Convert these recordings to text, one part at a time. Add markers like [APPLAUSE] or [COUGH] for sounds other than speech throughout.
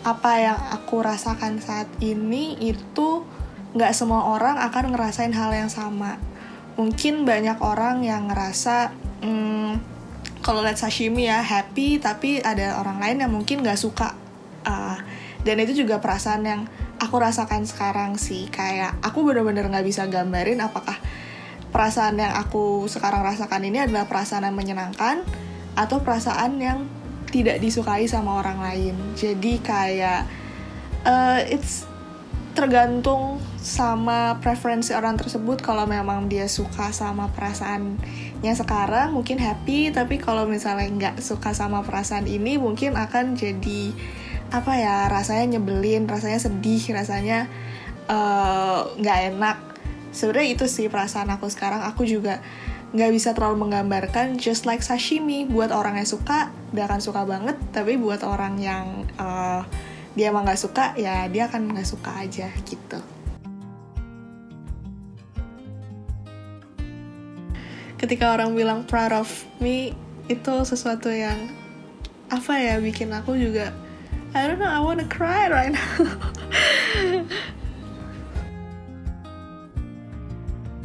apa yang aku rasakan saat ini itu nggak semua orang akan ngerasain hal yang sama. Mungkin banyak orang yang ngerasa hmm, kalau lihat sashimi ya happy, tapi ada orang lain yang mungkin nggak suka. Uh, dan itu juga perasaan yang aku rasakan sekarang sih. Kayak aku bener-bener nggak bisa gambarin apakah perasaan yang aku sekarang rasakan ini adalah perasaan yang menyenangkan atau perasaan yang tidak disukai sama orang lain. Jadi kayak uh, it's tergantung sama preferensi orang tersebut. Kalau memang dia suka sama perasaannya sekarang mungkin happy. Tapi kalau misalnya nggak suka sama perasaan ini mungkin akan jadi apa ya rasanya nyebelin rasanya sedih rasanya eh, nggak uh, enak. Sebenarnya itu sih perasaan aku sekarang. Aku juga nggak bisa terlalu menggambarkan just like sashimi buat orang yang suka dia akan suka banget. Tapi buat orang yang uh, dia emang nggak suka ya dia akan nggak suka aja gitu. Ketika orang bilang proud of me itu sesuatu yang apa ya bikin aku juga I don't know I wanna cry right now. [LAUGHS]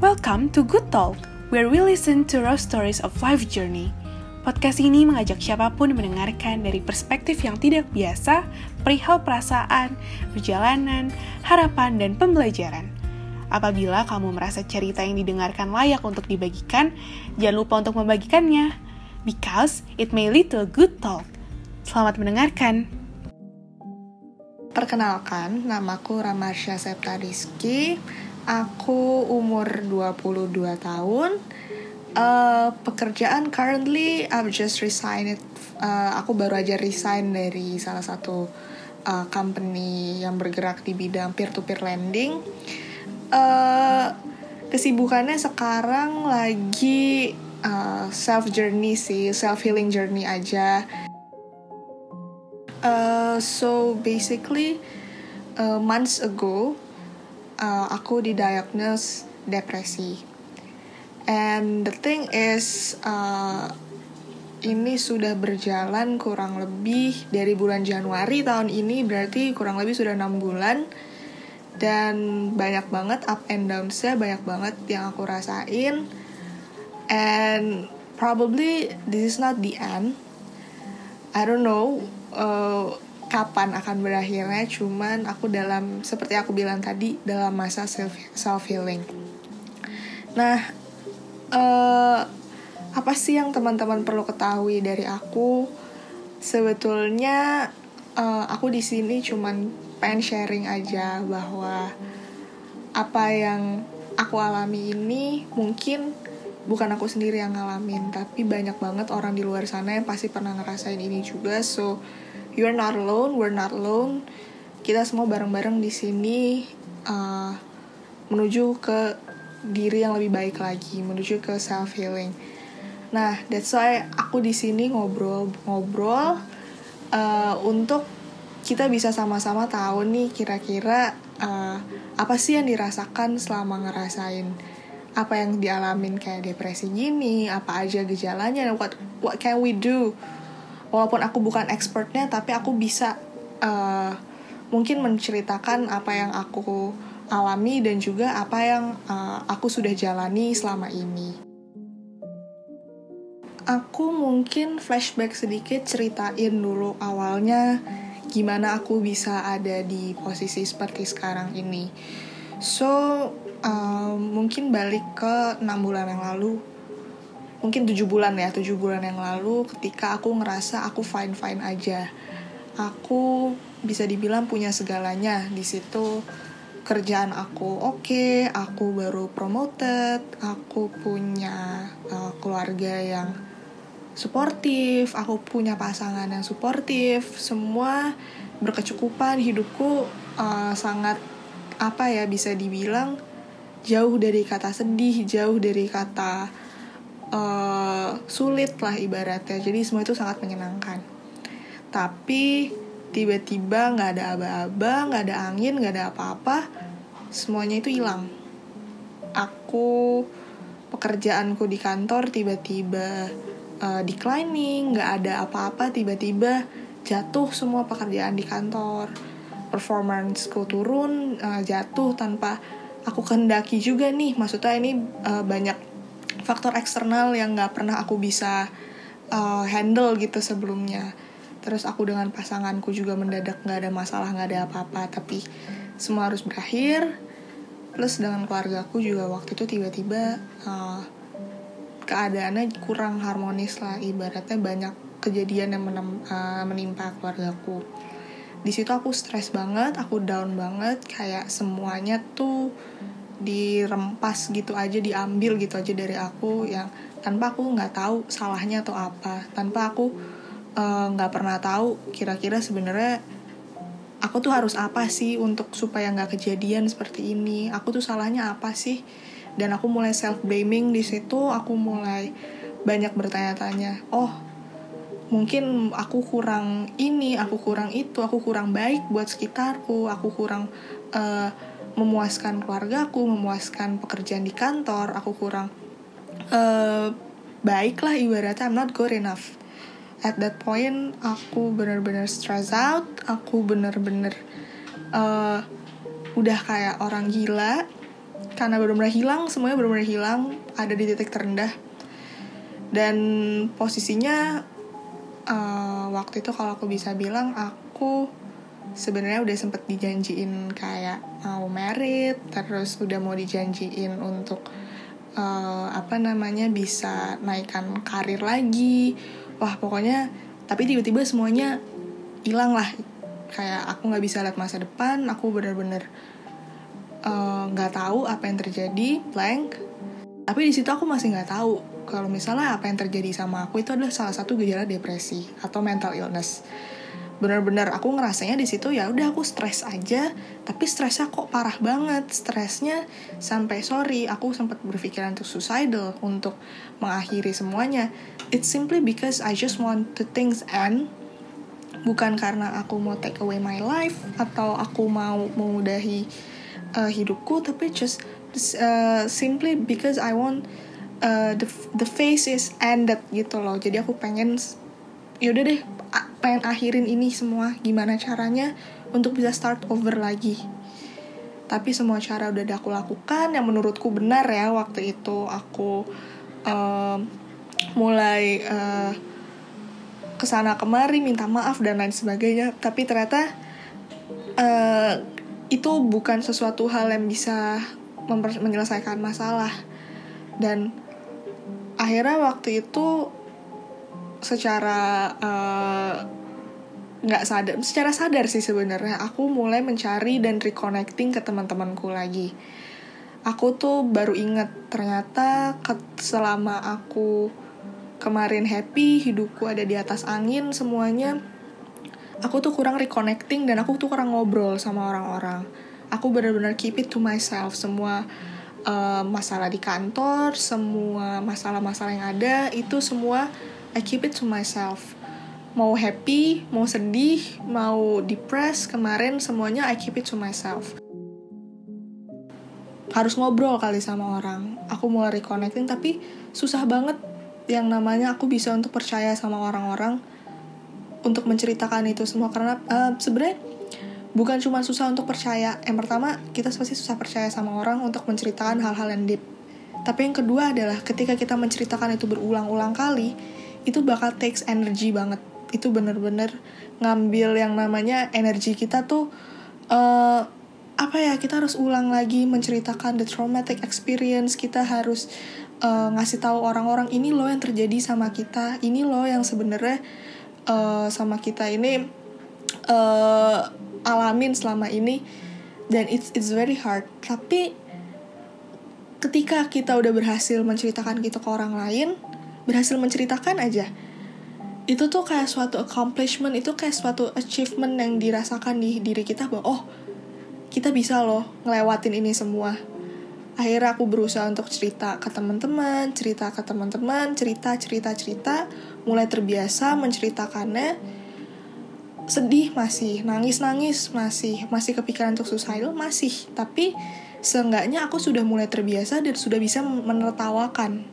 Welcome to Good Talk where we listen to raw stories of life journey. Podcast ini mengajak siapa pun mendengarkan dari perspektif yang tidak biasa, perihal perasaan, perjalanan, harapan, dan pembelajaran. Apabila kamu merasa cerita yang didengarkan layak untuk dibagikan, jangan lupa untuk membagikannya, because it may lead to a good talk. Selamat mendengarkan. Perkenalkan, namaku Ramarsha Septa Rizky Aku umur 22 tahun. Uh, pekerjaan currently I've just resigned. Uh, aku baru aja resign dari salah satu uh, company yang bergerak di bidang peer-to-peer lending. Uh, kesibukannya sekarang lagi uh, self journey sih, self healing journey aja. Uh, so basically, uh, months ago uh, aku didiagnose depresi. And the thing is, uh, ini sudah berjalan kurang lebih dari bulan Januari tahun ini, berarti kurang lebih sudah enam bulan. Dan banyak banget up and down saya banyak banget yang aku rasain. And probably this is not the end. I don't know. Uh, kapan akan berakhirnya cuman aku dalam seperti aku bilang tadi dalam masa self self healing nah uh, apa sih yang teman-teman perlu ketahui dari aku? Sebetulnya uh, aku di sini cuman pengen sharing aja bahwa apa yang aku alami ini mungkin bukan aku sendiri yang ngalamin tapi banyak banget orang di luar sana yang pasti pernah ngerasain ini juga. So you're not alone we're not alone. Kita semua bareng-bareng di sini uh, menuju ke diri yang lebih baik lagi menuju ke self healing. Nah that's why aku di sini ngobrol-ngobrol uh, untuk kita bisa sama-sama tahu nih kira-kira uh, apa sih yang dirasakan selama ngerasain apa yang dialamin kayak depresi gini, apa aja gejalanya, what what can we do walaupun aku bukan expertnya tapi aku bisa uh, mungkin menceritakan apa yang aku alami dan juga apa yang uh, aku sudah jalani selama ini. Aku mungkin flashback sedikit ceritain dulu awalnya gimana aku bisa ada di posisi seperti sekarang ini. So, uh, mungkin balik ke 6 bulan yang lalu mungkin tujuh bulan ya tujuh bulan yang lalu ketika aku ngerasa aku fine fine aja. Aku bisa dibilang punya segalanya. Di situ kerjaan aku oke okay, aku baru promoted aku punya uh, keluarga yang suportif aku punya pasangan yang suportif. Semua berkecukupan hidupku uh, sangat apa ya bisa dibilang jauh dari kata sedih jauh dari kata uh, sulit lah ibaratnya. Jadi semua itu sangat menyenangkan. Tapi tiba-tiba nggak ada aba-aba nggak ada angin nggak ada apa-apa semuanya itu hilang. Aku pekerjaanku di kantor tiba-tiba uh, declining nggak ada apa-apa tiba-tiba jatuh semua pekerjaan di kantor. Performanceku turun uh, jatuh tanpa aku kehendaki juga nih. Maksudnya ini uh, banyak faktor eksternal yang nggak pernah aku bisa uh, handle gitu sebelumnya. Terus aku dengan pasanganku juga mendadak nggak ada masalah nggak ada apa-apa. Tapi semua harus berakhir. Plus dengan keluargaku juga waktu itu tiba-tiba uh, keadaannya kurang harmonis lah. Ibaratnya banyak kejadian yang menem, uh, menimpa keluargaku. Di situ aku stres banget aku down banget. Kayak semuanya tuh dirempas gitu aja diambil gitu aja dari aku yang tanpa aku nggak tahu salahnya atau apa tanpa aku eh, nggak uh, pernah tahu kira-kira sebenarnya aku tuh harus apa sih untuk supaya nggak kejadian seperti ini aku tuh salahnya apa sih? Dan aku mulai self blaming di situ aku mulai banyak bertanya-tanya oh mungkin aku kurang ini aku kurang itu aku kurang baik buat sekitarku aku kurang uh, memuaskan keluargaku memuaskan pekerjaan di kantor aku kurang uh, baik lah ibaratnya I'm not good enough. At that point aku bener-bener stress out aku bener-bener uh, udah kayak orang gila. Karena benar-benar hilang semuanya benar-benar hilang ada di titik terendah. Dan posisinya uh, waktu itu kalau aku bisa bilang aku sebenarnya udah sempet dijanjiin kayak mau merit terus udah mau dijanjiin untuk uh, apa namanya bisa naikkan karir lagi. Wah pokoknya tapi tiba-tiba semuanya hilang lah. Kayak aku nggak bisa lihat masa depan aku bener-bener Eh, nggak uh, tahu apa yang terjadi blank. Tapi di situ aku masih nggak tahu kalau misalnya apa yang terjadi sama aku itu adalah salah satu gejala depresi atau mental illness benar-benar aku ngerasanya di situ ya udah aku stres aja. Tapi stresnya kok parah banget. Stresnya sampai sorry aku sempat berpikiran untuk suicidal untuk mengakhiri semuanya. It's simply because I just want the things end. Bukan karena aku mau take away my life atau aku mau mengudahi uh, hidupku tapi just uh, simply because I want uh, the the face is ended gitu loh. Jadi aku pengen yaudah deh pengen akhirin ini semua. Gimana caranya untuk bisa start over lagi? Tapi semua cara udah aku lakukan yang menurutku benar ya waktu itu aku uh, mulai uh, ke sana kemari minta maaf dan lain sebagainya. Tapi ternyata uh, itu bukan sesuatu hal yang bisa menyelesaikan masalah. Dan akhirnya waktu itu secara eh, nggak uh, sadar secara sadar sih sebenarnya. Aku mulai mencari dan reconnecting ke teman-temanku lagi. Aku tuh baru inget ternyata selama aku kemarin happy hidupku ada di atas angin semuanya aku tuh kurang reconnecting dan aku tuh kurang ngobrol sama orang-orang. Aku benar-benar keep it to myself. Semua uh, masalah di kantor semua masalah-masalah yang ada itu semua I keep it to myself. Mau happy mau sedih mau depressed kemarin semuanya I keep it to myself. Harus ngobrol kali sama orang. Aku mulai reconnecting tapi susah banget. Yang namanya aku bisa untuk percaya sama orang-orang untuk menceritakan itu semua. Karena uh, sebenarnya bukan cuma susah untuk percaya. Yang pertama kita pasti susah percaya sama orang untuk menceritakan hal-hal yang deep. Tapi yang kedua adalah ketika kita menceritakan itu berulang-ulang kali itu bakal takes energy banget. Itu bener-bener ngambil yang namanya energi kita tuh uh, apa ya kita harus ulang lagi menceritakan the traumatic experience. Kita harus uh, ngasih tahu orang-orang ini loh yang terjadi sama kita. Ini loh yang sebenarnya uh, sama kita ini uh, alamin selama ini. Dan it's it's very hard. Tapi ketika kita udah berhasil menceritakan gitu ke orang lain berhasil menceritakan aja. Itu tuh kayak suatu accomplishment itu kayak suatu achievement yang dirasakan di diri kita bahwa oh kita bisa loh ngelewatin ini semua. Akhirnya aku berusaha untuk cerita ke teman-teman cerita ke teman-teman cerita cerita cerita. Mulai terbiasa menceritakannya. Sedih masih nangis nangis masih masih kepikiran untuk suicidal masih. Tapi seenggaknya aku sudah mulai terbiasa dan sudah bisa menertawakan.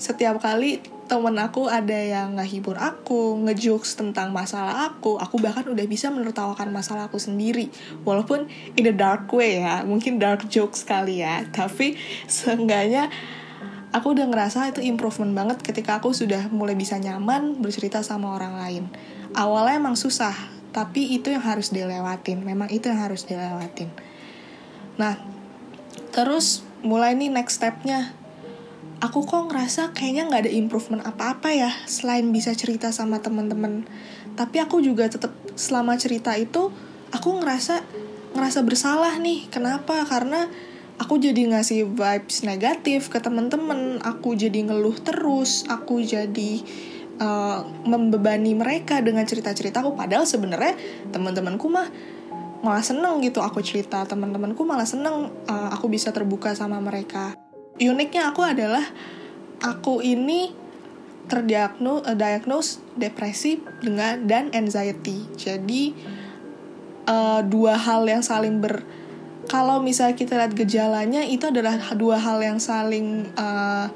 Setiap kali temen aku ada yang ngehibur aku, ngejokes tentang masalah aku, aku bahkan udah bisa menertawakan masalah aku sendiri. Walaupun in the dark way ya, mungkin dark jokes kali ya, tapi seenggaknya aku udah ngerasa itu improvement banget ketika aku sudah mulai bisa nyaman bercerita sama orang lain. Awalnya emang susah, tapi itu yang harus dilewatin. Memang itu yang harus dilewatin. Nah, terus mulai nih next stepnya aku kok ngerasa kayaknya nggak ada improvement apa-apa ya selain bisa cerita sama teman-teman. Tapi aku juga tetap selama cerita itu aku ngerasa ngerasa bersalah nih. Kenapa? Karena aku jadi ngasih vibes negatif ke teman-teman. Aku jadi ngeluh terus. Aku jadi uh, membebani mereka dengan cerita-ceritaku padahal sebenarnya teman-temanku mah malah seneng gitu. Aku cerita teman-temanku malah seneng uh, aku bisa terbuka sama mereka uniknya aku adalah aku ini terdiagnos diagnose depresi dengan dan anxiety. Jadi uh, dua hal yang saling ber kalau misalnya kita lihat gejalanya itu adalah dua hal yang saling uh,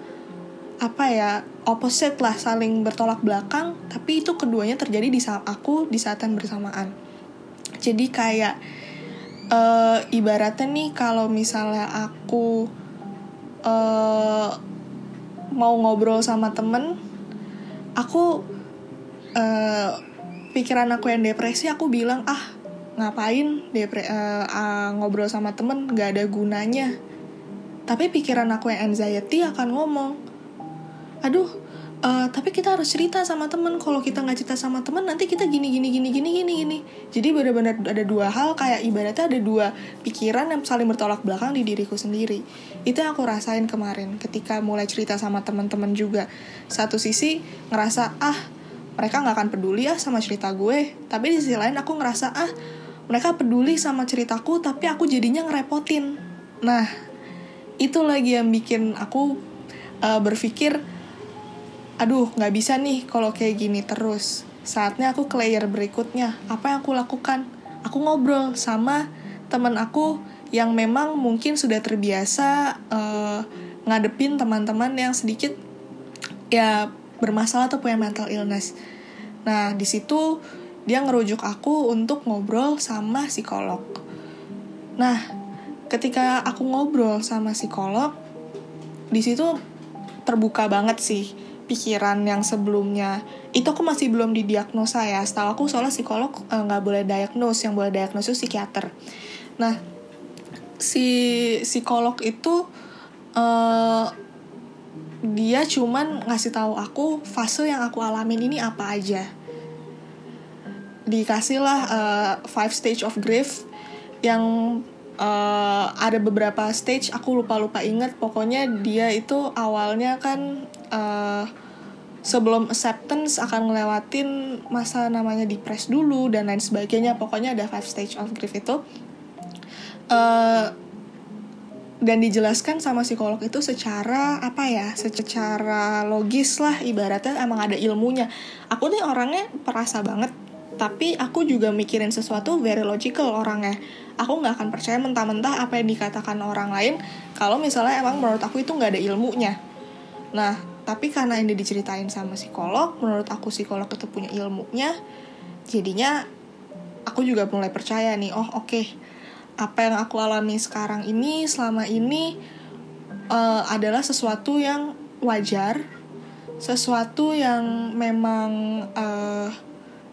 apa ya opposite lah saling bertolak belakang tapi itu keduanya terjadi di saat aku di saat yang bersamaan jadi kayak uh, ibaratnya nih kalau misalnya aku uh, mau ngobrol sama temen aku uh, pikiran aku yang depresi aku bilang ah ngapain depre uh, uh, ngobrol sama temen? Nggak ada gunanya. Tapi pikiran aku yang anxiety akan ngomong aduh uh, tapi kita harus cerita sama temen. Kalau kita nggak cerita sama temen nanti kita gini gini gini gini gini gini. Jadi benar-benar ada dua hal kayak ibaratnya ada dua pikiran yang saling bertolak belakang di diriku sendiri. Itu yang aku rasain kemarin ketika mulai cerita sama teman-teman juga. Satu sisi ngerasa ah mereka nggak akan peduli ya sama cerita gue. Tapi di sisi lain aku ngerasa ah mereka peduli sama ceritaku tapi aku jadinya ngerepotin. Nah itu lagi yang bikin aku uh, berpikir aduh nggak bisa nih kalau kayak gini terus. Saatnya aku ke layer berikutnya. Apa yang aku lakukan? Aku ngobrol sama teman aku yang memang mungkin sudah terbiasa uh, ngadepin teman-teman yang sedikit ya bermasalah atau punya mental illness. Nah di situ dia ngerujuk aku untuk ngobrol sama psikolog. Nah ketika aku ngobrol sama psikolog di situ terbuka banget sih pikiran yang sebelumnya. Itu aku masih belum didiagnosa ya. Setahu aku soalnya psikolog eh, nggak uh, boleh diagnos yang boleh diagnosis itu psikiater. Nah si psikolog itu uh, dia cuman ngasih tahu aku fase yang aku alamin ini apa aja. Dikasih lah uh, five stage of grief yang uh, ada beberapa stage. Aku lupa lupa inget pokoknya dia itu awalnya kan uh, sebelum acceptance akan ngelewatin masa namanya depres dulu dan lain sebagainya. Pokoknya ada five stage of grief itu. Uh, dan dijelaskan sama psikolog itu secara apa ya secara logis lah ibaratnya emang ada ilmunya. Aku nih orangnya perasa banget tapi aku juga mikirin sesuatu very logical orangnya. Aku nggak akan percaya mentah-mentah apa yang dikatakan orang lain kalau misalnya emang menurut aku itu nggak ada ilmunya. Nah tapi karena ini diceritain sama psikolog menurut aku psikolog itu punya ilmunya jadinya aku juga mulai percaya nih oh oke okay, apa yang aku alami sekarang ini selama ini uh, adalah sesuatu yang wajar sesuatu yang memang uh,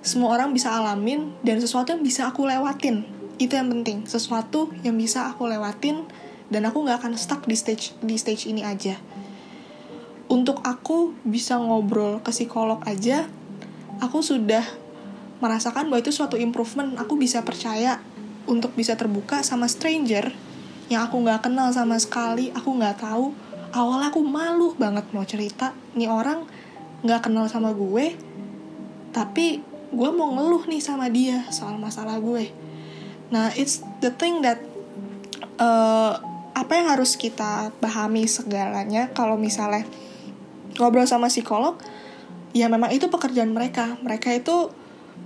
semua orang bisa alamin dan sesuatu yang bisa aku lewatin. Itu yang penting sesuatu yang bisa aku lewatin dan aku nggak akan stuck di stage di stage ini aja untuk aku bisa ngobrol ke psikolog aja aku sudah merasakan bahwa itu suatu improvement. Aku bisa percaya untuk bisa terbuka sama stranger yang aku nggak kenal sama sekali. Aku nggak tahu. Awalnya aku malu banget mau cerita. Nih orang nggak kenal sama gue tapi gue mau ngeluh nih sama dia soal masalah gue. Nah it's the thing that uh, apa yang harus kita pahami segalanya. Kalau misalnya ngobrol sama psikolog ya memang itu pekerjaan mereka. Mereka itu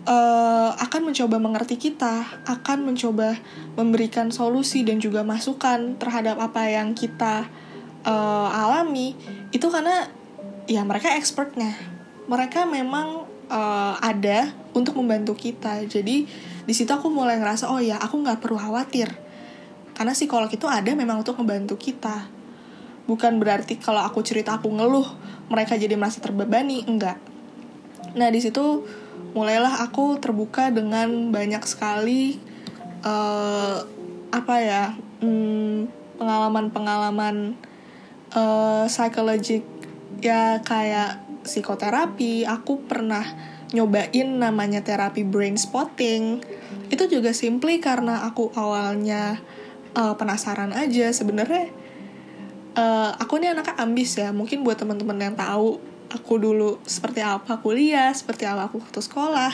uh, akan mencoba mengerti kita akan mencoba memberikan solusi dan juga masukan terhadap apa yang kita uh, alami. Itu karena ya mereka expertnya. Mereka memang uh, ada untuk membantu kita. Jadi di situ aku mulai ngerasa oh ya aku nggak perlu khawatir. Karena psikolog itu ada memang untuk membantu kita. Bukan berarti kalau aku cerita aku ngeluh mereka jadi merasa terbebani? Enggak. Nah di situ mulailah aku terbuka dengan banyak sekali uh, apa ya hmm, pengalaman-pengalaman uh, psikologik. Ya kayak psikoterapi. Aku pernah nyobain namanya terapi brain spotting. Itu juga simply karena aku awalnya uh, penasaran aja. Sebenarnya uh, aku ini anaknya ambis ya. Mungkin buat teman-teman yang tahu aku dulu seperti apa kuliah seperti apa aku waktu sekolah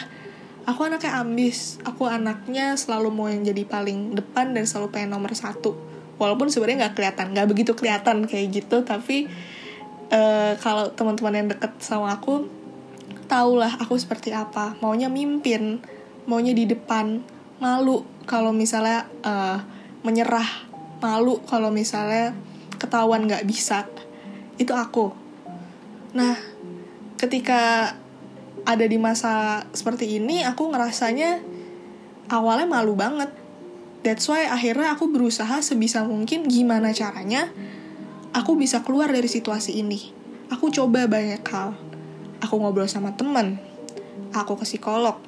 aku anaknya ambis. Aku anaknya selalu mau yang jadi paling depan dan selalu pengen nomor satu. Walaupun sebenarnya nggak kelihatan nggak begitu kelihatan kayak gitu. Tapi uh, kalau teman-teman yang deket sama aku tahulah aku seperti apa. Maunya mimpin maunya di depan. Malu kalau misalnya uh, menyerah. Malu kalau misalnya ketahuan nggak bisa itu aku nah ketika ada di masa seperti ini aku ngerasanya awalnya malu banget that's why akhirnya aku berusaha sebisa mungkin gimana caranya aku bisa keluar dari situasi ini. Aku coba banyak hal. Aku ngobrol sama teman. Aku ke psikolog.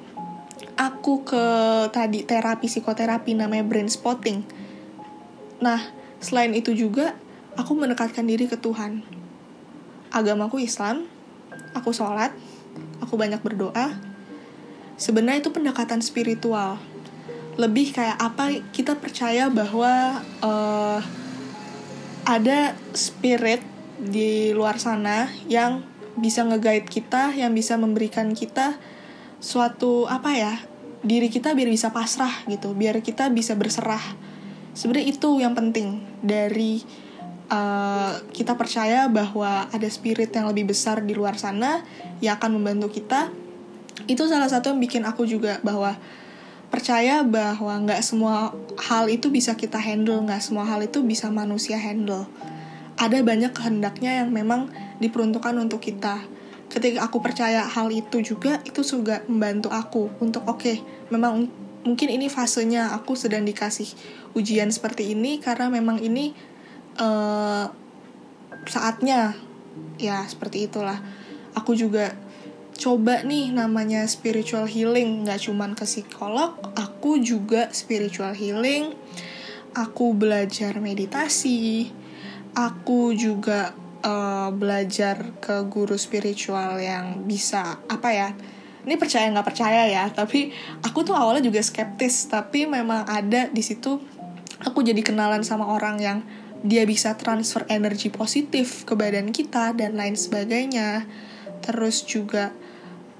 Aku ke tadi terapi psikoterapi namanya brain spotting. Nah, selain itu juga aku mendekatkan diri ke Tuhan. Agamaku Islam, aku sholat, aku banyak berdoa. Sebenarnya itu pendekatan spiritual. Lebih kayak apa kita percaya bahwa uh, ada spirit di luar sana yang bisa nge-guide kita, yang bisa memberikan kita suatu apa ya, diri kita biar bisa pasrah gitu, biar kita bisa berserah. Sebenarnya itu yang penting dari uh, kita percaya bahwa ada spirit yang lebih besar di luar sana yang akan membantu kita. Itu salah satu yang bikin aku juga bahwa percaya bahwa nggak semua hal itu bisa kita handle, nggak semua hal itu bisa manusia handle. Ada banyak kehendaknya yang memang diperuntukkan untuk kita. Ketika aku percaya hal itu juga, itu juga membantu aku untuk oke, okay, memang mungkin ini fasenya aku sedang dikasih ujian seperti ini karena memang ini uh, saatnya. Ya seperti itulah. Aku juga coba nih namanya spiritual healing. Nggak cuman ke psikolog aku juga spiritual healing. Aku belajar meditasi. Aku juga uh, belajar ke guru spiritual yang bisa apa ya ini percaya nggak percaya ya tapi aku tuh awalnya juga skeptis tapi memang ada di situ aku jadi kenalan sama orang yang dia bisa transfer energi positif ke badan kita dan lain sebagainya. Terus juga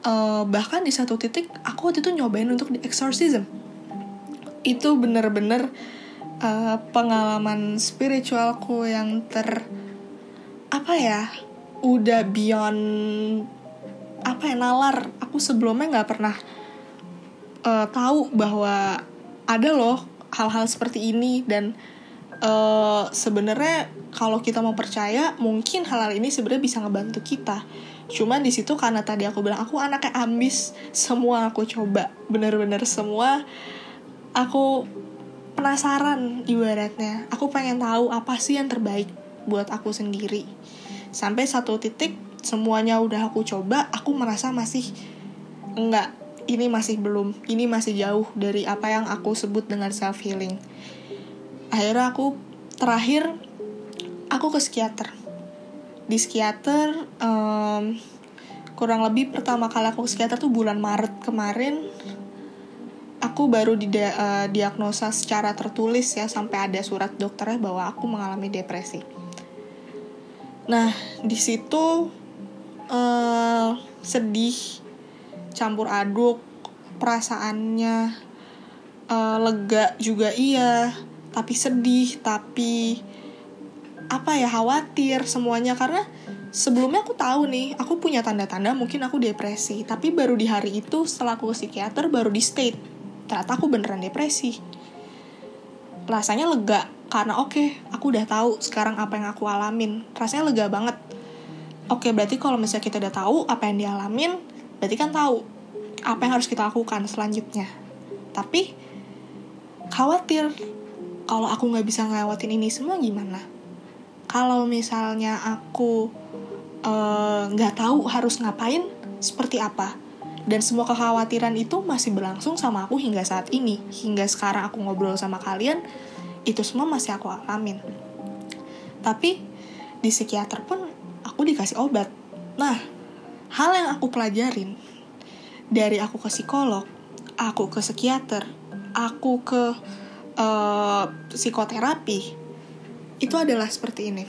uh, bahkan di satu titik aku waktu itu nyobain untuk di exorcism. Itu bener-bener uh, pengalaman spiritualku yang ter apa ya udah beyond apa ya nalar. Aku sebelumnya nggak pernah uh, tahu bahwa ada loh hal-hal seperti ini dan uh, sebenarnya kalau kita mau percaya mungkin hal-hal ini sebenarnya bisa ngebantu kita. Cuman di situ karena tadi aku bilang aku anaknya ambis. Semua aku coba. Bener-bener semua. Aku penasaran ibaratnya. Aku pengen tahu apa sih yang terbaik buat aku sendiri. Sampai satu titik semuanya udah aku coba aku merasa masih enggak. Ini masih belum. Ini masih jauh dari apa yang aku sebut dengan self healing akhirnya aku terakhir aku ke psikiater. Di psikiater um, kurang lebih pertama kali aku ke psikiater tuh bulan Maret kemarin. Aku baru di uh, diagnosa secara tertulis ya sampai ada surat dokternya bahwa aku mengalami depresi. Nah di situ uh, sedih campur aduk perasaannya uh, lega juga iya tapi sedih tapi apa ya khawatir semuanya. Karena sebelumnya aku tahu nih aku punya tanda-tanda mungkin aku depresi. Tapi baru di hari itu setelah aku ke psikiater baru di state. Ternyata aku beneran depresi. Rasanya lega karena oke okay, aku udah tahu sekarang apa yang aku alamin. Rasanya lega banget. Oke berarti kalau misalnya kita udah tahu apa yang dialamin berarti kan tahu apa yang harus kita lakukan selanjutnya. Tapi khawatir kalau aku nggak bisa ngelewatin ini semua gimana? Kalau misalnya aku eh, nggak uh, tahu harus ngapain seperti apa? Dan semua kekhawatiran itu masih berlangsung sama aku hingga saat ini. Hingga sekarang aku ngobrol sama kalian itu semua masih aku alamin. Tapi di psikiater pun aku dikasih obat. Nah hal yang aku pelajarin dari aku ke psikolog aku ke psikiater aku ke uh, psikoterapi itu adalah seperti ini.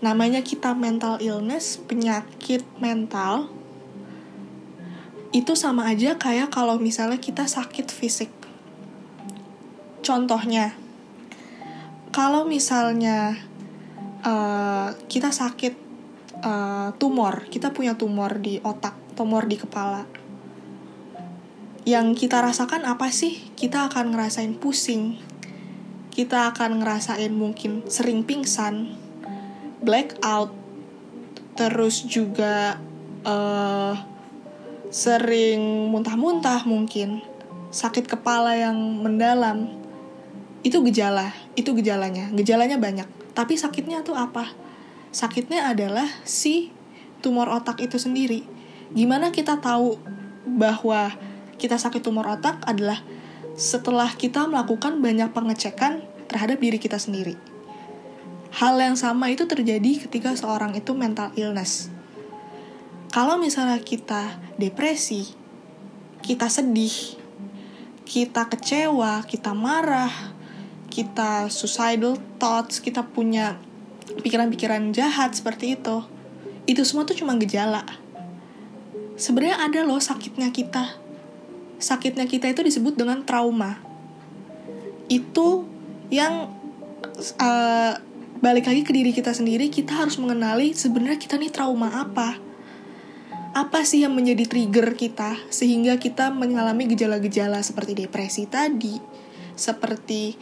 Namanya kita mental illness penyakit mental itu sama aja kayak kalau misalnya kita sakit fisik. Contohnya kalau misalnya uh, kita sakit uh, tumor kita punya tumor di otak tumor di kepala yang kita rasakan apa sih? Kita akan ngerasain pusing, kita akan ngerasain mungkin sering pingsan, blackout, terus juga uh, sering muntah-muntah mungkin, sakit kepala yang mendalam. Itu gejala, itu gejalanya. Gejalanya banyak. Tapi sakitnya tuh apa? Sakitnya adalah si tumor otak itu sendiri. Gimana kita tahu bahwa kita sakit tumor otak adalah setelah kita melakukan banyak pengecekan terhadap diri kita sendiri. Hal yang sama itu terjadi ketika seorang itu mental illness. Kalau misalnya kita depresi, kita sedih, kita kecewa, kita marah, kita suicidal thoughts, kita punya pikiran-pikiran jahat seperti itu. Itu semua tuh cuma gejala. Sebenarnya ada loh sakitnya kita sakitnya kita itu disebut dengan trauma. Itu yang uh, balik lagi ke diri kita sendiri, kita harus mengenali sebenarnya kita nih trauma apa. Apa sih yang menjadi trigger kita sehingga kita mengalami gejala-gejala seperti depresi tadi, seperti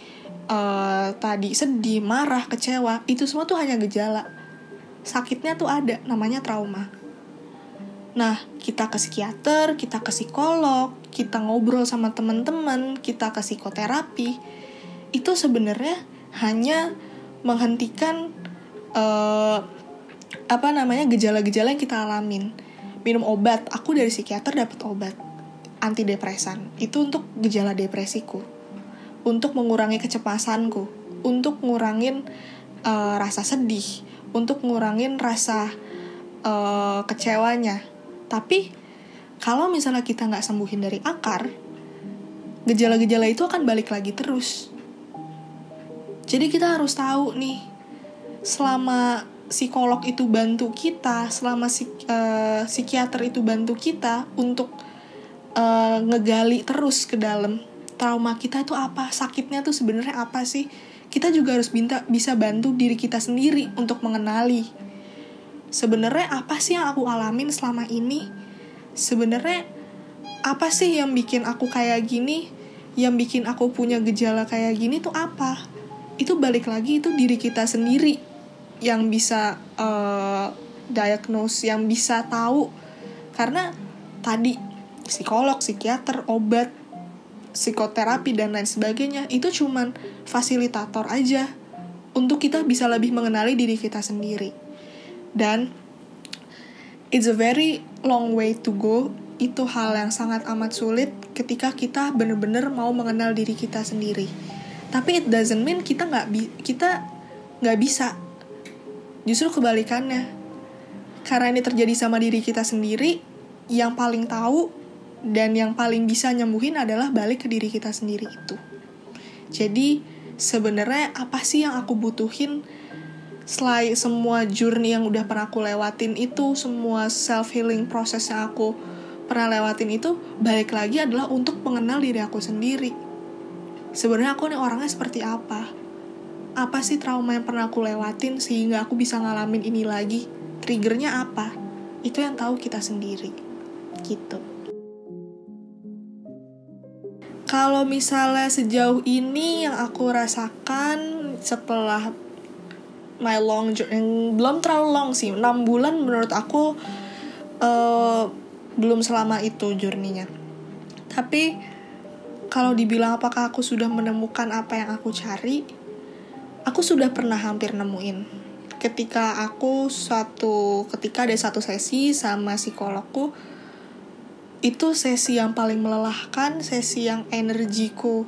uh, tadi sedih, marah, kecewa, itu semua tuh hanya gejala. Sakitnya tuh ada, namanya trauma. Nah, kita ke psikiater, kita ke psikolog, kita ngobrol sama teman-teman, kita ke psikoterapi, itu sebenarnya hanya menghentikan uh, apa namanya gejala-gejala yang kita alamin. Minum obat, aku dari psikiater dapat obat antidepresan. Itu untuk gejala depresiku. Untuk mengurangi kecemasanku, untuk ngurangin uh, rasa sedih, untuk ngurangin rasa uh, kecewanya tapi kalau misalnya kita nggak sembuhin dari akar, gejala-gejala itu akan balik lagi terus. Jadi kita harus tahu nih, selama psikolog itu bantu kita, selama psik uh, psikiater itu bantu kita untuk uh, ngegali terus ke dalam trauma kita itu apa, sakitnya tuh sebenarnya apa sih? Kita juga harus minta bisa bantu diri kita sendiri untuk mengenali sebenarnya apa sih yang aku alamin selama ini sebenarnya apa sih yang bikin aku kayak gini? Yang bikin aku punya gejala kayak gini tuh apa? Itu balik lagi itu diri kita sendiri yang bisa uh, diagnose yang bisa tahu. Karena tadi psikolog psikiater obat psikoterapi dan lain sebagainya itu cuman fasilitator aja untuk kita bisa lebih mengenali diri kita sendiri. Dan it's a very long way to go. Itu hal yang sangat amat sulit ketika kita bener-bener mau mengenal diri kita sendiri. Tapi it doesn't mean kita nggak bi kita nggak bisa. Justru kebalikannya. Karena ini terjadi sama diri kita sendiri yang paling tahu dan yang paling bisa nyembuhin adalah balik ke diri kita sendiri itu. Jadi sebenarnya apa sih yang aku butuhin selain semua journey yang udah pernah aku lewatin itu semua self healing proses yang aku pernah lewatin itu balik lagi adalah untuk mengenal diri aku sendiri. Sebenarnya aku nih orangnya seperti apa? Apa sih trauma yang pernah aku lewatin sehingga aku bisa ngalamin ini lagi? Triggernya apa? Itu yang tahu kita sendiri. Gitu. Kalau misalnya sejauh ini yang aku rasakan setelah my long journey belum terlalu long sih. 6 bulan menurut aku uh, belum selama itu journey-nya. Tapi kalau dibilang apakah aku sudah menemukan apa yang aku cari aku sudah pernah hampir nemuin. Ketika aku suatu ketika ada satu sesi sama psikologku itu sesi yang paling melelahkan sesi yang energiku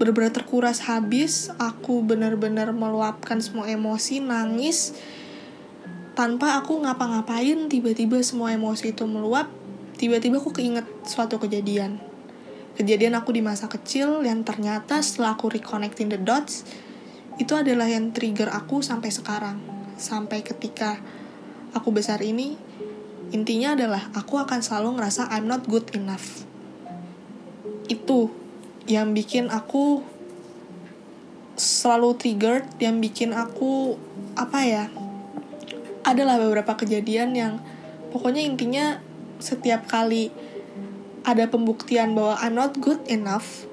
benar-benar terkuras habis aku benar-benar meluapkan semua emosi nangis. Tanpa aku ngapa-ngapain tiba-tiba semua emosi itu meluap tiba-tiba aku keinget suatu kejadian. Kejadian aku di masa kecil yang ternyata setelah aku reconnecting the dots itu adalah yang trigger aku sampai sekarang. Sampai ketika aku besar ini intinya adalah aku akan selalu ngerasa I'm not good enough. Itu yang bikin aku selalu triggered yang bikin aku apa ya adalah beberapa kejadian yang pokoknya intinya setiap kali ada pembuktian bahwa I'm not good enough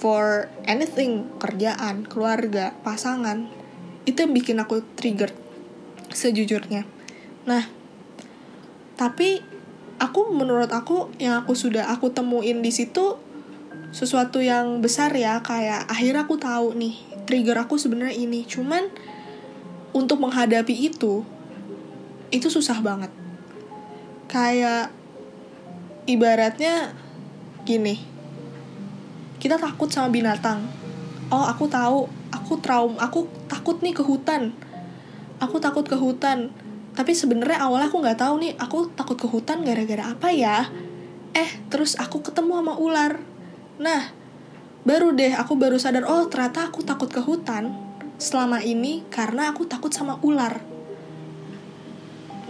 for anything kerjaan keluarga pasangan itu yang bikin aku triggered sejujurnya. Nah tapi aku menurut aku yang aku sudah aku temuin di situ sesuatu yang besar ya kayak akhirnya aku tahu nih trigger aku sebenarnya ini. Cuman untuk menghadapi itu itu susah banget. Kayak ibaratnya gini kita takut sama binatang. Oh aku tahu aku traum aku takut nih ke hutan. Aku takut ke hutan. Tapi sebenarnya awalnya aku nggak tahu nih aku takut ke hutan gara-gara apa ya? Eh terus aku ketemu sama ular Nah, baru deh aku baru sadar, oh ternyata aku takut ke hutan selama ini karena aku takut sama ular.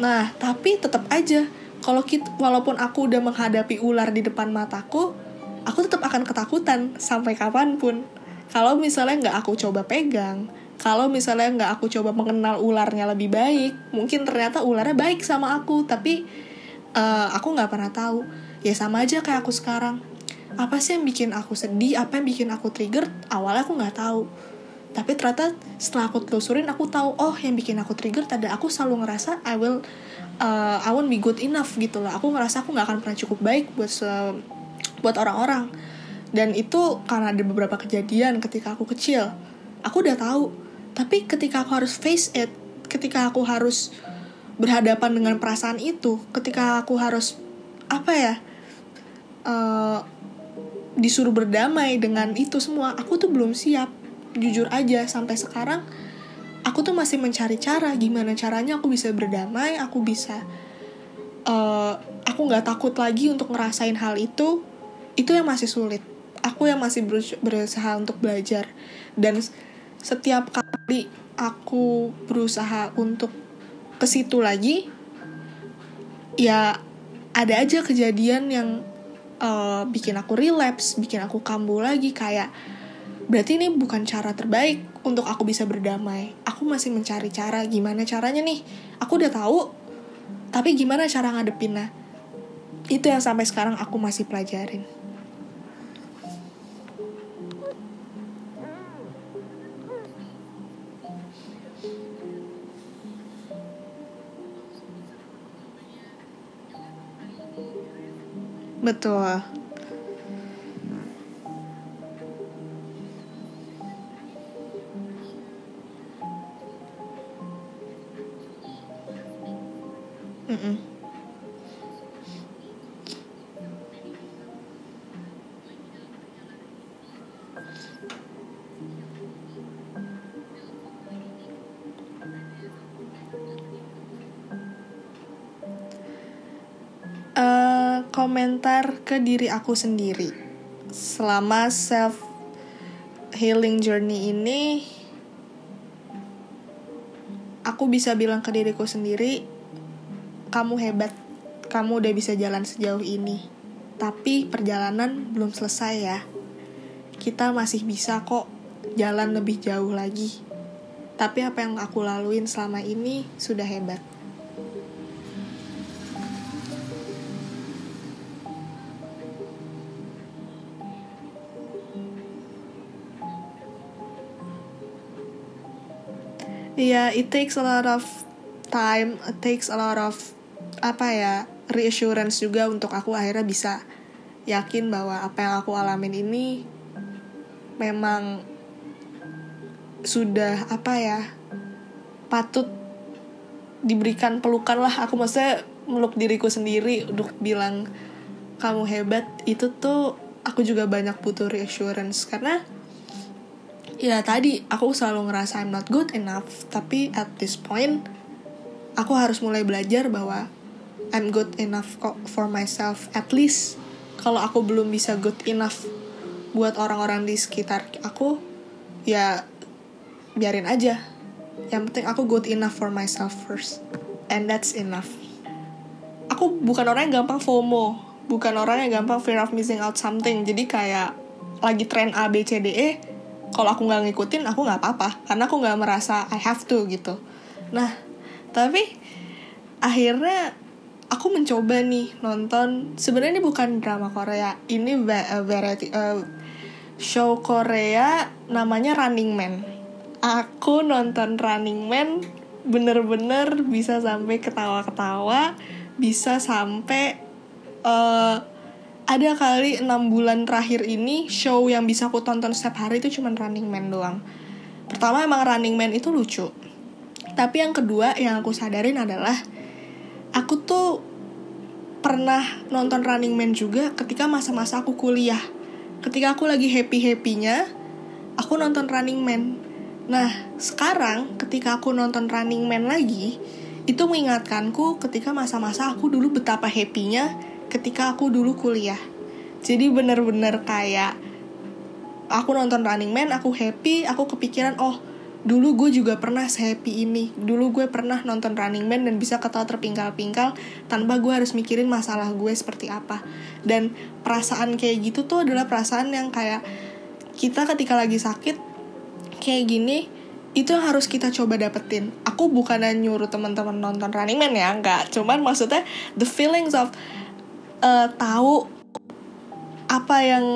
Nah, tapi tetap aja, kalau kita, walaupun aku udah menghadapi ular di depan mataku, aku tetap akan ketakutan sampai kapan pun. Kalau misalnya nggak aku coba pegang, kalau misalnya nggak aku coba mengenal ularnya lebih baik, mungkin ternyata ularnya baik sama aku, tapi uh, aku nggak pernah tahu. Ya sama aja kayak aku sekarang apa sih yang bikin aku sedih? Apa yang bikin aku trigger? Awalnya aku nggak tahu. Tapi ternyata setelah aku telusurin aku tahu oh yang bikin aku trigger ada aku selalu ngerasa I will uh, I won't be good enough gitu lah aku ngerasa aku nggak akan pernah cukup baik buat se buat orang-orang. Dan itu karena ada beberapa kejadian ketika aku kecil. Aku udah tahu. Tapi ketika aku harus face it ketika aku harus berhadapan dengan perasaan itu ketika aku harus apa ya uh, disuruh berdamai dengan itu semua aku tuh belum siap. Jujur aja sampai sekarang aku tuh masih mencari cara gimana caranya aku bisa berdamai aku bisa uh, aku nggak takut lagi untuk ngerasain hal itu. Itu yang masih sulit. Aku yang masih berusaha untuk belajar. Dan setiap kali aku berusaha untuk ke situ lagi ya ada aja kejadian yang uh, bikin aku relapse, bikin aku kambuh lagi kayak berarti ini bukan cara terbaik untuk aku bisa berdamai. Aku masih mencari cara gimana caranya nih. Aku udah tahu, tapi gimana cara ngadepinnya? Itu yang sampai sekarang aku masih pelajarin. Betul. Komentar ke diri aku sendiri. Selama self healing journey ini aku bisa bilang ke diriku sendiri kamu hebat. Kamu udah bisa jalan sejauh ini. Tapi perjalanan belum selesai ya. Kita masih bisa kok jalan lebih jauh lagi. Tapi apa yang aku laluin selama ini sudah hebat yeah it takes a lot of time it takes a lot of apa ya reassurance juga untuk aku akhirnya bisa yakin bahwa apa yang aku alamin ini memang sudah apa ya patut diberikan pelukan lah. Aku maksudnya meluk diriku sendiri untuk bilang kamu hebat. Itu tuh aku juga banyak butuh reassurance karena ya tadi aku selalu ngerasa I'm not good enough tapi at this point aku harus mulai belajar bahwa I'm good enough kok for myself at least kalau aku belum bisa good enough buat orang-orang di sekitar aku ya biarin aja. Yang penting aku good enough for myself first and that's enough. Aku bukan orang yang gampang FOMO bukan orang yang gampang fear of missing out something. Jadi kayak lagi tren A B C D E kalau aku nggak ngikutin aku nggak apa-apa. Karena aku nggak merasa I have to gitu. Nah tapi akhirnya aku mencoba nih nonton sebenarnya ini bukan drama Korea ini uh, variety uh, show Korea namanya Running Man. Aku nonton Running Man bener-bener bisa sampai ketawa-ketawa bisa sampai uh, ada kali enam bulan terakhir ini show yang bisa aku tonton setiap hari itu cuma Running Man doang. Pertama emang Running Man itu lucu. Tapi yang kedua yang aku sadarin adalah aku tuh pernah nonton Running Man juga ketika masa-masa aku kuliah. Ketika aku lagi happy-happynya, aku nonton Running Man. Nah, sekarang ketika aku nonton Running Man lagi, itu mengingatkanku ketika masa-masa aku dulu betapa happynya ketika aku dulu kuliah. Jadi bener-bener kayak aku nonton Running Man, aku happy, aku kepikiran oh dulu gue juga pernah happy ini. Dulu gue pernah nonton Running Man dan bisa ketawa terpingkal-pingkal tanpa gue harus mikirin masalah gue seperti apa. Dan perasaan kayak gitu tuh adalah perasaan yang kayak kita ketika lagi sakit kayak gini itu yang harus kita coba dapetin. Aku bukan nyuruh teman-teman nonton Running Man ya, enggak. Cuman maksudnya the feelings of uh, tahu apa yang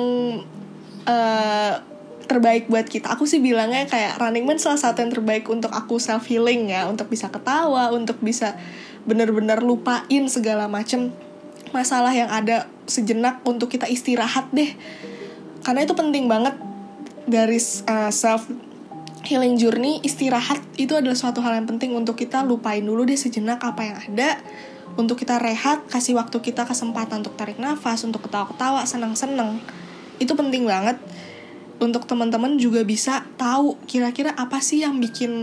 uh, terbaik buat kita. Aku sih bilangnya kayak Running Man salah satu yang terbaik untuk aku self healing ya, untuk bisa ketawa, untuk bisa bener-bener lupain segala macem masalah yang ada sejenak untuk kita istirahat deh. Karena itu penting banget dari uh, self healing journey istirahat itu adalah suatu hal yang penting untuk kita lupain dulu deh sejenak apa yang ada untuk kita rehat, kasih waktu kita kesempatan untuk tarik nafas, untuk ketawa-ketawa, senang-senang. Itu penting banget untuk teman-teman juga bisa tahu kira-kira apa sih yang bikin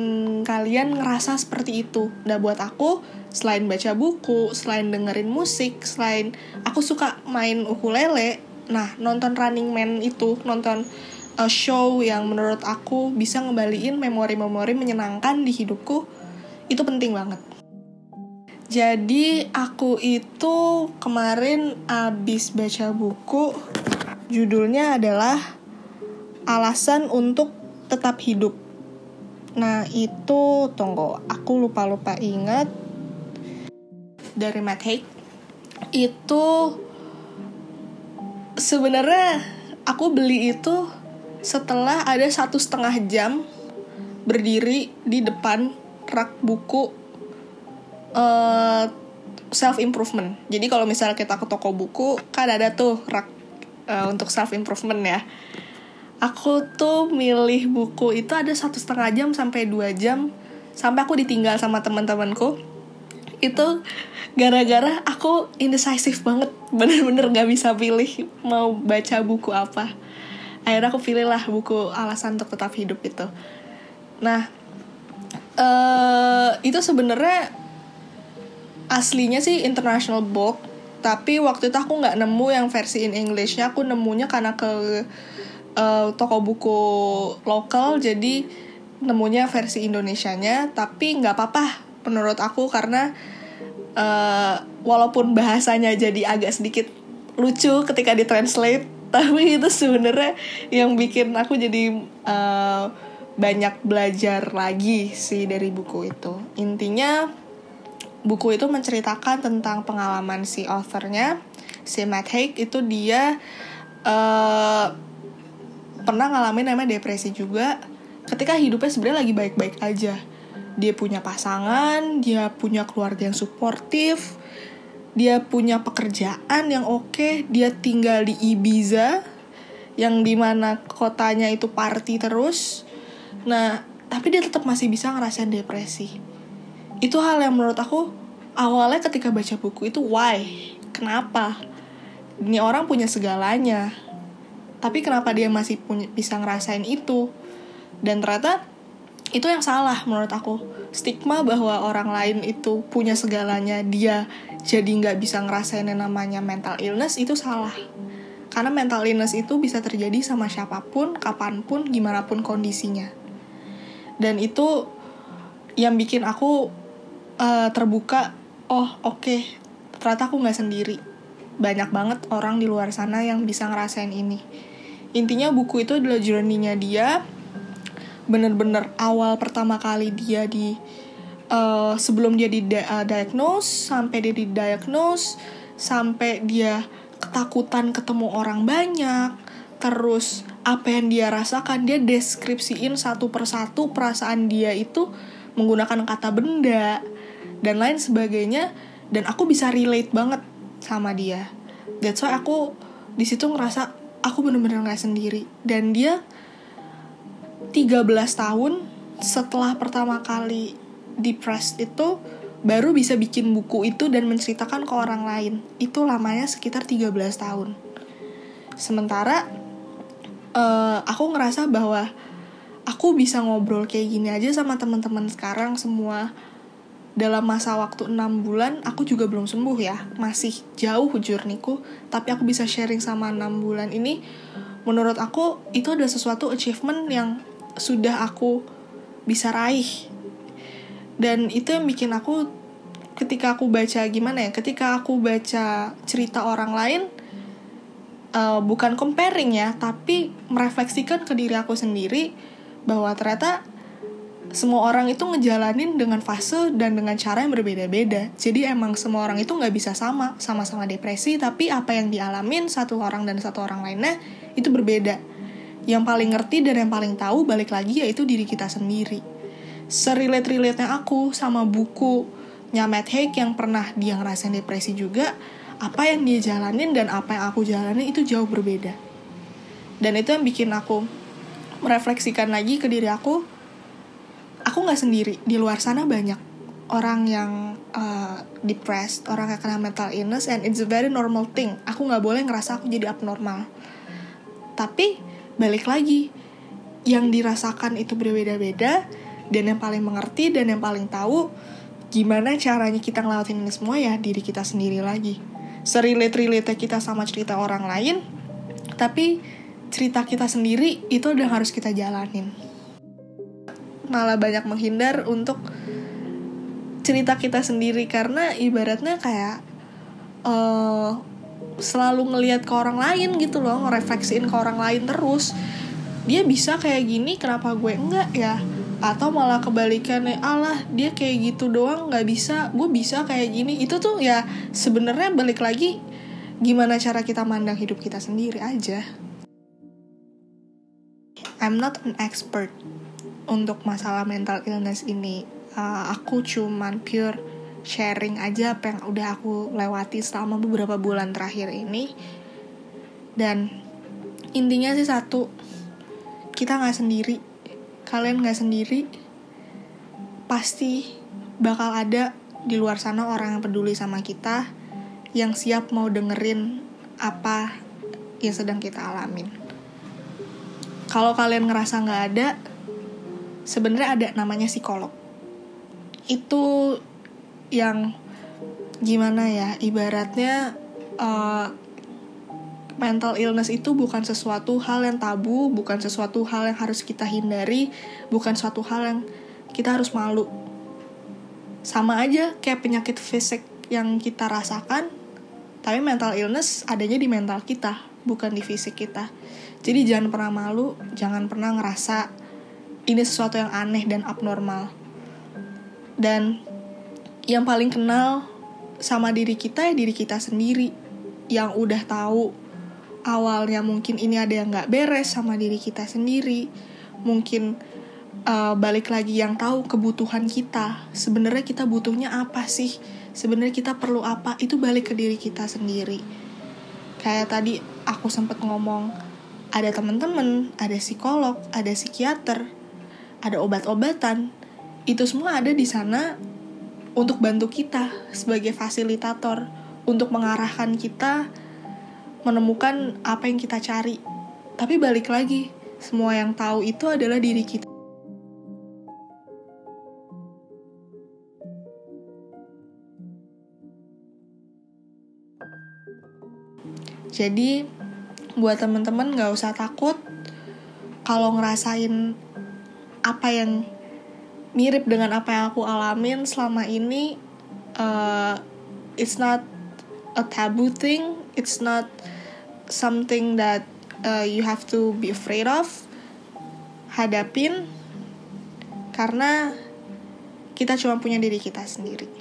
kalian ngerasa seperti itu. Nah buat aku, selain baca buku, selain dengerin musik, selain aku suka main ukulele, nah nonton Running Man itu, nonton uh, show yang menurut aku bisa ngembaliin memori-memori menyenangkan di hidupku, itu penting banget. Jadi aku itu kemarin abis baca buku judulnya adalah Alasan untuk Tetap Hidup. Nah itu tunggu aku lupa-lupa ingat. Dari Matt Haig. Itu sebenarnya aku beli itu setelah ada satu setengah jam berdiri di depan rak buku uh, eh, self improvement. Jadi kalau misalnya kita ke toko buku kan ada tuh rak uh, untuk self improvement ya. Aku tuh milih buku itu ada satu setengah jam sampai dua jam sampai aku ditinggal sama teman-temanku. Itu gara-gara aku indecisive banget, [LAUGHS] bener-bener gak bisa pilih mau baca buku apa. Akhirnya aku pilih lah buku alasan untuk tetap hidup itu. Nah, uh, itu sebenarnya aslinya sih international book tapi waktu itu aku nggak nemu yang versi in Englishnya. Aku nemunya karena ke uh, toko buku lokal jadi nemunya versi Indonesianya tapi nggak apa-apa menurut aku karena uh, walaupun bahasanya jadi agak sedikit lucu ketika ditranslate [LAUGHS] tapi itu sebenarnya yang bikin aku jadi uh, banyak belajar lagi sih dari buku itu. Intinya buku itu menceritakan tentang pengalaman si authornya si Matt Haig. Itu dia uh, pernah ngalamin namanya depresi juga. Ketika hidupnya sebenarnya lagi baik-baik aja. Dia punya pasangan dia punya keluarga yang suportif dia punya pekerjaan yang oke dia tinggal di Ibiza yang di mana kotanya itu party terus. Nah tapi dia tetap masih bisa ngerasain depresi itu hal yang menurut aku awalnya ketika baca buku itu why? Kenapa? Ini orang punya segalanya. Tapi kenapa dia masih punya bisa ngerasain itu? Dan ternyata itu yang salah menurut aku. Stigma bahwa orang lain itu punya segalanya dia jadi nggak bisa ngerasain yang namanya mental illness itu salah. Karena mental illness itu bisa terjadi sama siapa pun kapan pun gimana pun kondisinya. Dan itu yang bikin aku uh, terbuka oh oke okay, ternyata aku nggak sendiri. Banyak banget orang di luar sana yang bisa ngerasain ini. Intinya buku itu adalah journey-nya dia. Bener-bener awal pertama kali dia di uh, sebelum dia di uh, diagnose sampai dia di diagnose sampai dia ketakutan ketemu orang banyak terus apa yang dia rasakan dia deskripsiin satu persatu perasaan dia itu menggunakan kata benda dan lain sebagainya dan aku bisa relate banget sama dia that's why aku di situ ngerasa aku bener-bener nggak sendiri dan dia 13 tahun setelah pertama kali depressed itu baru bisa bikin buku itu dan menceritakan ke orang lain. Itu lamanya sekitar 13 tahun. Sementara uh, aku ngerasa bahwa aku bisa ngobrol kayak gini aja sama teman-teman sekarang semua dalam masa waktu 6 bulan aku juga belum sembuh ya. Masih jauh jurniku tapi aku bisa sharing sama 6 bulan ini. Menurut aku itu ada sesuatu achievement yang sudah aku bisa raih. Dan itu yang bikin aku ketika aku baca gimana ya ketika aku baca cerita orang lain uh, bukan comparing ya tapi merefleksikan ke diri aku sendiri bahwa ternyata semua orang itu ngejalanin dengan fase dan dengan cara yang berbeda-beda. Jadi emang semua orang itu nggak bisa sama, sama-sama depresi, tapi apa yang dialamin satu orang dan satu orang lainnya itu berbeda yang paling ngerti dan yang paling tahu balik lagi yaitu diri kita sendiri. Serelate-relate-nya aku sama buku Matt Haig yang pernah dia ngerasain depresi juga, apa yang dia jalanin dan apa yang aku jalanin itu jauh berbeda. Dan itu yang bikin aku merefleksikan lagi ke diri aku, aku nggak sendiri, di luar sana banyak orang yang uh, depressed, orang yang kena mental illness, and it's a very normal thing. Aku nggak boleh ngerasa aku jadi abnormal. Tapi balik lagi yang dirasakan itu berbeda-beda dan yang paling mengerti dan yang paling tahu gimana caranya kita ngelawatin ini semua ya diri kita sendiri lagi serelate-relate kita sama cerita orang lain tapi cerita kita sendiri itu udah harus kita jalanin malah banyak menghindar untuk cerita kita sendiri. Karena ibaratnya kayak uh, selalu ngelihat ke orang lain gitu loh ngerefleksiin ke orang lain terus. Dia bisa kayak gini kenapa gue enggak ya? Atau malah kebalikannya Allah dia kayak gitu doang nggak bisa gue bisa kayak gini. Itu tuh ya sebenarnya balik lagi gimana cara kita mandang hidup kita sendiri aja. I'm not an expert untuk masalah mental illness ini uh, aku cuman pure sharing aja apa yang udah aku lewati selama beberapa bulan terakhir ini. Dan intinya sih satu kita nggak sendiri. Kalian nggak sendiri pasti bakal ada di luar sana orang yang peduli sama kita yang siap mau dengerin apa yang sedang kita alamin. Kalau kalian ngerasa nggak ada sebenarnya ada namanya psikolog. Itu yang gimana ya ibaratnya uh, mental illness itu bukan sesuatu hal yang tabu bukan sesuatu hal yang harus kita hindari bukan suatu hal yang kita harus malu. Sama aja kayak penyakit fisik yang kita rasakan tapi mental illness adanya di mental kita bukan di fisik kita. Jadi jangan pernah malu jangan pernah ngerasa ini sesuatu yang aneh dan abnormal. Dan yang paling kenal sama diri kita ya diri kita sendiri. Yang udah tahu awalnya mungkin ini ada yang nggak beres sama diri kita sendiri. Mungkin uh, balik lagi yang tahu kebutuhan kita. Sebenarnya kita butuhnya apa sih? Sebenarnya kita perlu apa? Itu balik ke diri kita sendiri. Kayak tadi aku sempat ngomong ada teman-teman ada psikolog ada psikiater ada obat-obatan. Itu semua ada di sana untuk bantu kita sebagai fasilitator untuk mengarahkan kita menemukan apa yang kita cari. Tapi balik lagi semua yang tahu itu adalah diri kita. Jadi buat temen-temen gak usah takut kalau ngerasain apa yang mirip dengan apa yang aku alamin selama ini uh, it's not a taboo thing. It's not something that uh, you have to be afraid of hadapin. Karena kita cuma punya diri kita sendiri